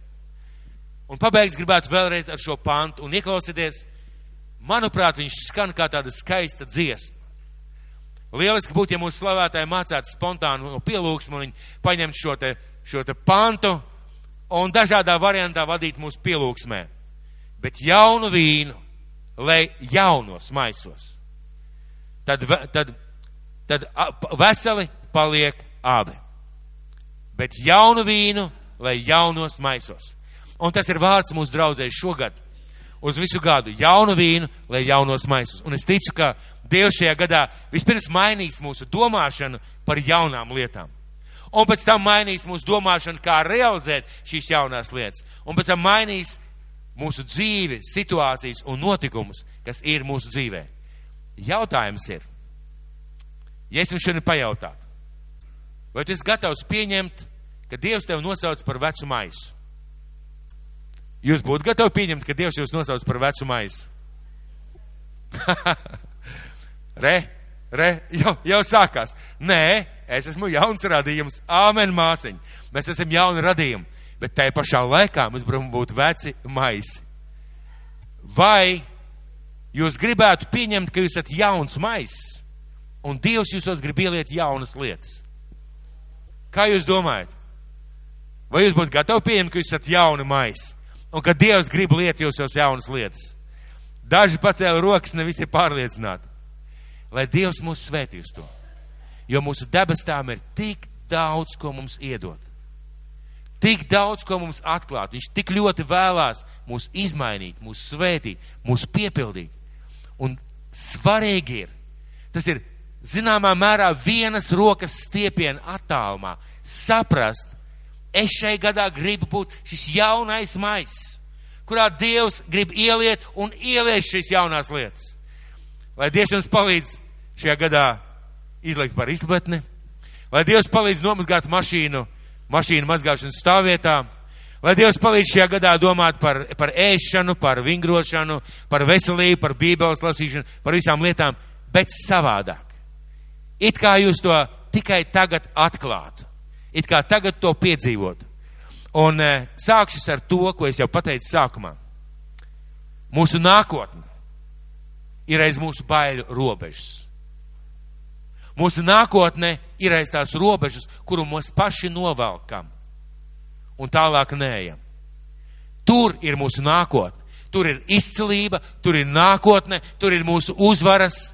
Un pabeigts gribētu vēlreiz ar šo pantu un ieklausieties, manuprāt, viņš skan kā tāda skaista dziesma. Lieliski būtu, ja mūsu slavētāji mācētu spontānu pielūgsmu un viņi paņemtu šo te, šo te pantu un dažādā variantā vadīt mūsu pielūgsmē. Bet jaunu vīnu, lai jaunos maisos. Tad, tad, tad veseli paliek abi. Bet jaunu vīnu, lai jaunos maisos. Un tas ir vārds mūsu draudzēji šogad. Uz visu gadu jaunu vīnu, lai jaunos maisus. Un es ticu, ka Dievs šajā gadā vispirms mainīs mūsu domāšanu par jaunām lietām. Un pēc tam mainīs mūsu domāšanu, kā realizēt šīs jaunās lietas. Un pēc tam mainīs mūsu dzīvi, situācijas un notikumus, kas ir mūsu dzīvē. Jautājums ir, ja es jums šodien pajautātu, vai tu esi gatavs pieņemt, ka Dievs tevi nosauc par vecu maisu? Jūs būtu gatavi pieņemt, ka Dievs jūs nosauc par vecu maisu? [LAUGHS] re, re, jau, jau sākās. Nē, es esmu jauns radījums. Āmen, māsiņ. Mēs esam jauni radījumi. Bet tajā pašā laikā mēs varam būt veci maisi. Vai jūs gribētu pieņemt, ka jūs esat jauns maisis un Dievs jūsos grib ieliet jaunas lietas? Kā jūs domājat? Vai jūs būtu gatavi pieņemt, ka jūs esat jauni maisi? un ka Dievs grib liet jūsos jaunas lietas. Daži pacēla rokas, ne visi ir pārliecināti. Lai Dievs mūs svētī uz to. Jo mūsu debestām ir tik daudz, ko mums iedot. Tik daudz, ko mums atklāt. Viņš tik ļoti vēlās mūs izmainīt, mūs svētīt, mūs piepildīt. Un svarīgi ir, tas ir zināmā mērā vienas rokas stiepiena attālumā, saprast, es šai gadā gribu būt šis jaunais maiss, kurā Dievs grib ieliet un ieliet šīs jaunās lietas. Lai Dievs jums palīdz šajā gadā izlikt par izpletni, lai Dievs palīdz nomazgāt mašīnu, mašīnu mazgāšanas stāvvietā, lai Dievs palīdz šajā gadā domāt par, par ēšanu, par vingrošanu, par veselību, par bībeles lasīšanu, par visām lietām, bet savādāk. It kā jūs to tikai tagad atklātu it kā tagad to piedzīvot. Un e, sākšu ar to, ko es jau pateicu sākumā. Mūsu nākotne ir aiz mūsu baiļu robežas. Mūsu nākotne ir aiz tās robežas, kuru mēs paši novelkam un tālāk neejam. Tur ir mūsu nākotne, tur ir izcilība, tur ir nākotne, tur ir mūsu uzvaras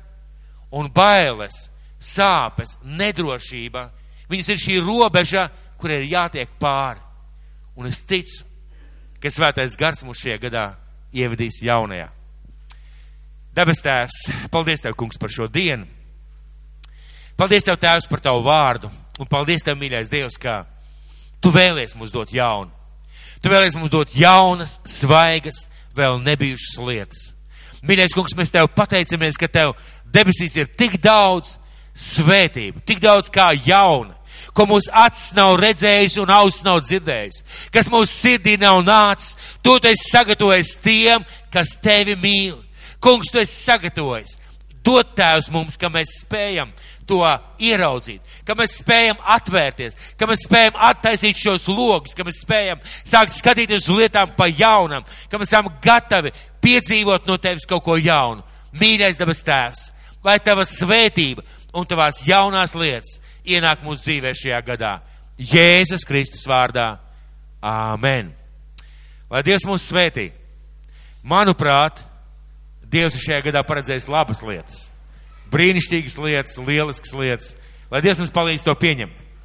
un bailes, sāpes, nedrošība Viņas ir šī robeža, kur ir jātiek pāri. Un es ticu, ka svētais gars mūs šajā gadā ievedīs jaunajā. Dabas tēvs, paldies tev, kungs, par šo dienu. Paldies tev, tēvs, par tavu vārdu. Un paldies tev, mīļais Dievs, ka tu vēlies mums dot jaunu. Tu vēlies mums dot jaunas, svaigas, vēl nebijušas lietas. Mīļais kungs, mēs tev pateicamies, ka tev debesīs ir tik daudz svētību, tik daudz kā jauna ko mūsu acis nav redzējis un auss nav dzirdējis, kas mūsu sirdī nav nācis, to tu esi sagatavojis tiem, kas tevi mīl. Kungs, tu esi sagatavojis. Dod tēvs mums, ka mēs spējam to ieraudzīt, ka mēs spējam atvērties, ka mēs spējam attaisīt šos logus, ka mēs spējam sākt skatīties uz lietām pa jaunam, ka mēs esam gatavi piedzīvot no tevis kaut ko jaunu. Mīļais dabas tēvs, lai tava svētība un tavās jaunās lietas ienāk mūsu dzīvē šajā gadā. Jēzus Kristus vārdā. Āmen. Lai Dievs mūs svētī. Manuprāt, Dievs ir šajā gadā paredzējis labas lietas, brīnišķīgas lietas, lieliskas lietas. Lai Dievs mums palīdz to pieņemt.